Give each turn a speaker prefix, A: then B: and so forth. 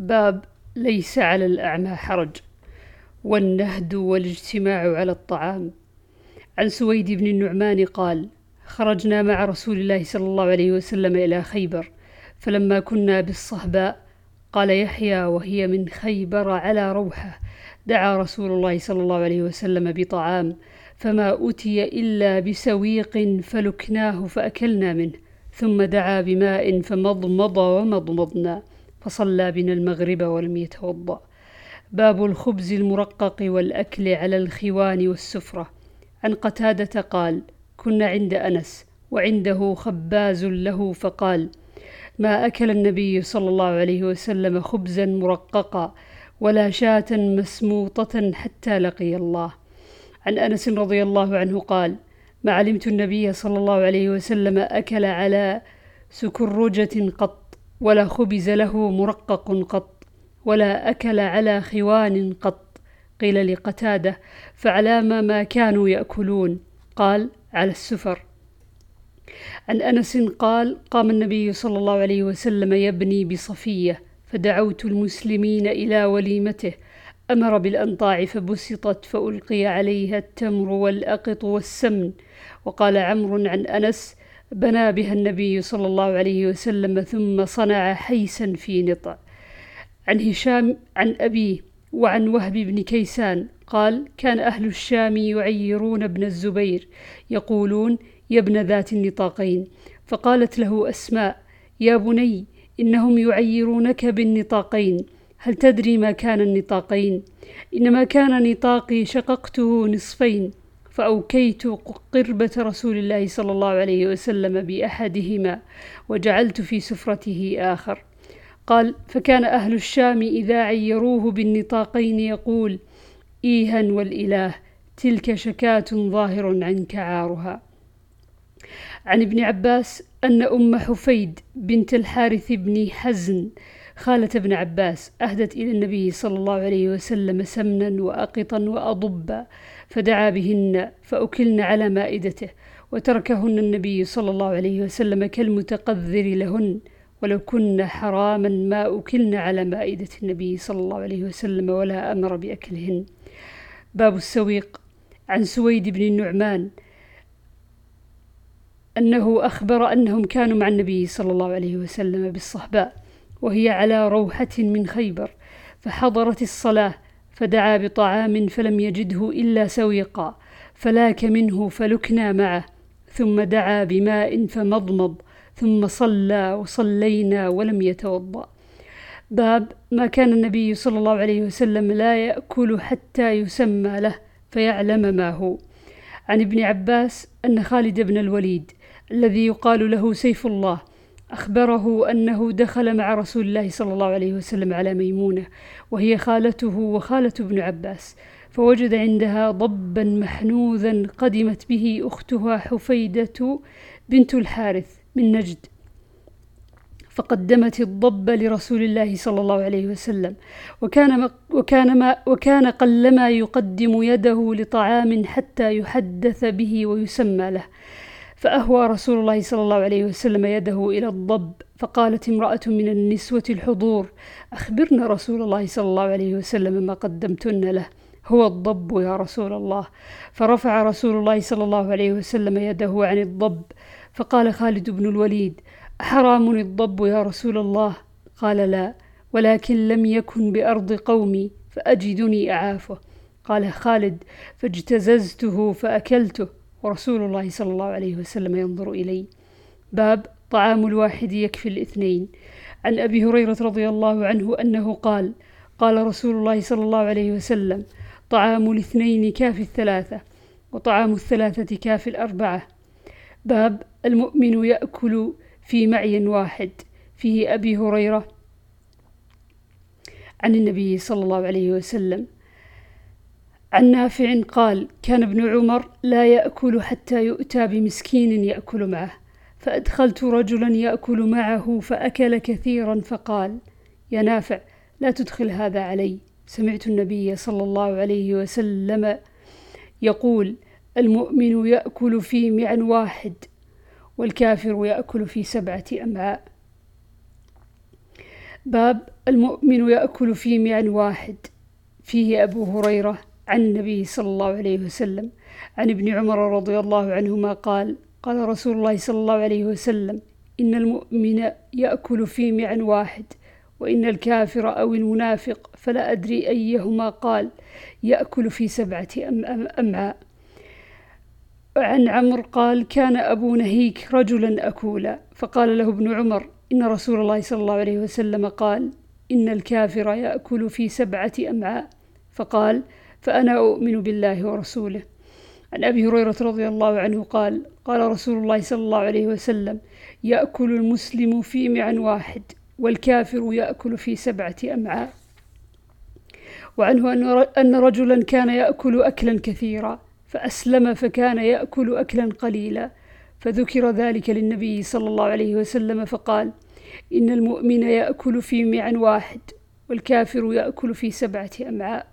A: باب ليس على الأعمى حرج والنهد والاجتماع على الطعام. عن سويد بن النعمان قال خرجنا مع رسول الله صلى الله عليه وسلم إلى خيبر فلما كنا بالصهباء قال يحيى وهي من خيبر على روحة. دعا رسول الله صلى الله عليه وسلم بطعام فما أتي إلا بسويق فلكناه فأكلنا منه ثم دعا بماء فمضمض ومضمضنا. فصلى بنا المغرب ولم يتوضأ. باب الخبز المرقق والأكل على الخوان والسفرة. عن قتادة قال كنا عند أنس وعنده خباز له فقال ما أكل النبي صلى الله عليه وسلم خبزا مرققا ولا شاة مسموطة حتى لقي الله عن أنس رضي الله عنه قال ما علمت النبي صلى الله عليه وسلم أكل على سكرجة قط ولا خبز له مرقق قط ولا أكل على خوان قط. قيل لقتادة فعلام ما كانوا يأكلون. قال على السفر. عن أنس قال قام النبي صلى الله عليه وسلم يبني بصفية فدعوت المسلمين إلى وليمته. أمر بالأنطاع فبسطت فألقي عليها التمر والأقط والسمن. وقال عمرو عن أنس بنى بها النبي صلى الله عليه وسلم ثم صنع حيسا في نطع عن هشام عن أبيه وعن وهب بن كيسان قال كان أهل الشام يعيرون ابن الزبير يقولون يا ابن ذات النطاقين فقالت له أسماء يا بني إنهم يعيرونك بالنطاقين. هل تدري ما كان النطاقين؟ إنما كان نطاقي شققته نصفين. فأوكيت قربة رسول الله صلى الله عليه وسلم بأحدهما وجعلت في سفرته آخر. قال فكان أهل الشام إذا عيروه بالنطاقين يقول إيها والإله تلك شكاة ظاهر عنك عارها. عن ابن عباس أن أم حفيد بنت الحارث بن حزن خالة ابن عباس أهدت إلى النبي صلى الله عليه وسلم سمنا وأقطا وأضبا فدعا بهن فأكلن على مائدته وتركهن النبي صلى الله عليه وسلم كالمتقذر لهن ولو كن حراما ما أكلن على مائدة النبي صلى الله عليه وسلم ولا أمر بأكلهن. باب السويق عن سويد بن النعمان أنه أخبر أنهم كانوا مع النبي صلى الله عليه وسلم بالصهباء وهي على روحة من خيبر فحضرت الصلاة فدعا بطعام فلم يجده إلا سويقا فلاك منه فلكنا معه ثم دعا بماء فمضمض ثم صلى وصلينا ولم يتوضأ. باب ما كان النبي صلى الله عليه وسلم لا يأكل حتى يسمى له فيعلم ما هو. عن ابن عباس أن خالد بن الوليد الذي يقال له سيف الله أخبره أنه دخل مع رسول الله صلى الله عليه وسلم على ميمونة وهي خالته وخالة ابن عباس فوجد عندها ضبا محنوذا قدمت به أختها حفيدة بنت الحارث من نجد. فقدمت الضب لرسول الله صلى الله عليه وسلم وكان وكان ما وكان قلما يقدم يده لطعام حتى يحدث به ويسمى له. فأهوى رسول الله صلى الله عليه وسلم يده إلى الضب فقالت امرأة من النسوة الحضور أخبرنا رسول الله صلى الله عليه وسلم ما قدمتن له هو الضب يا رسول الله. فرفع رسول الله صلى الله عليه وسلم يده عن الضب فقال خالد بن الوليد أحرام الضب يا رسول الله؟ قال لا ولكن لم يكن بأرض قومي فأجدني أعافه. قال خالد فاجتززته فأكلته. ورسول الله صلى الله عليه وسلم ينظر إلي باب طعام الواحد يكفي الاثنين. عن أبي هريرة رضي الله عنه أنه قال قال رسول الله صلى الله عليه وسلم طعام الاثنين كافي الثلاثة وطعام الثلاثة كافي الأربعة. باب المؤمن يأكل في معي واحد. فيه أبي هريرة عن النبي صلى الله عليه وسلم. عن نافع قال كان ابن عمر لا يأكل حتى يؤتى بمسكين يأكل معه فأدخلت رجلا يأكل معه فأكل كثيرا فقال يا نافع لا تدخل هذا علي. سمعت النبي صلى الله عليه وسلم يقول المؤمن يأكل في معا واحد والكافر يأكل في سبعة أمعاء. باب المؤمن يأكل في معن واحد. فيه أبو هريرة عن النبي صلى الله عليه وسلم عن ابن عمر رضي الله عنهما قال قال رسول الله صلى الله عليه وسلم إن المؤمن يأكل في معن واحد وإن الكافر أو المنافق فلا أدري أيهما قال يأكل في سبعة أمعاء عن عمرو قال كان أبو نهيك رجلا أكولا فقال له ابن عمر إن رسول الله صلى الله عليه وسلم قال إن الكافر يأكل في سبعة أمعاء فقال فأنا أؤمن بالله ورسوله. عن أبي هريرة رضي الله عنه قال قال رسول الله صلى الله عليه وسلم يأكل المسلم في معن واحد والكافر يأكل في سبعة أمعاء. وعنه أن رجلا كان يأكل أكلا كثيرا فأسلم فكان يأكل أكلا قليلا. فذكر ذلك للنبي صلى الله عليه وسلم فقال إن المؤمن يأكل في معن واحد والكافر يأكل في سبعة أمعاء.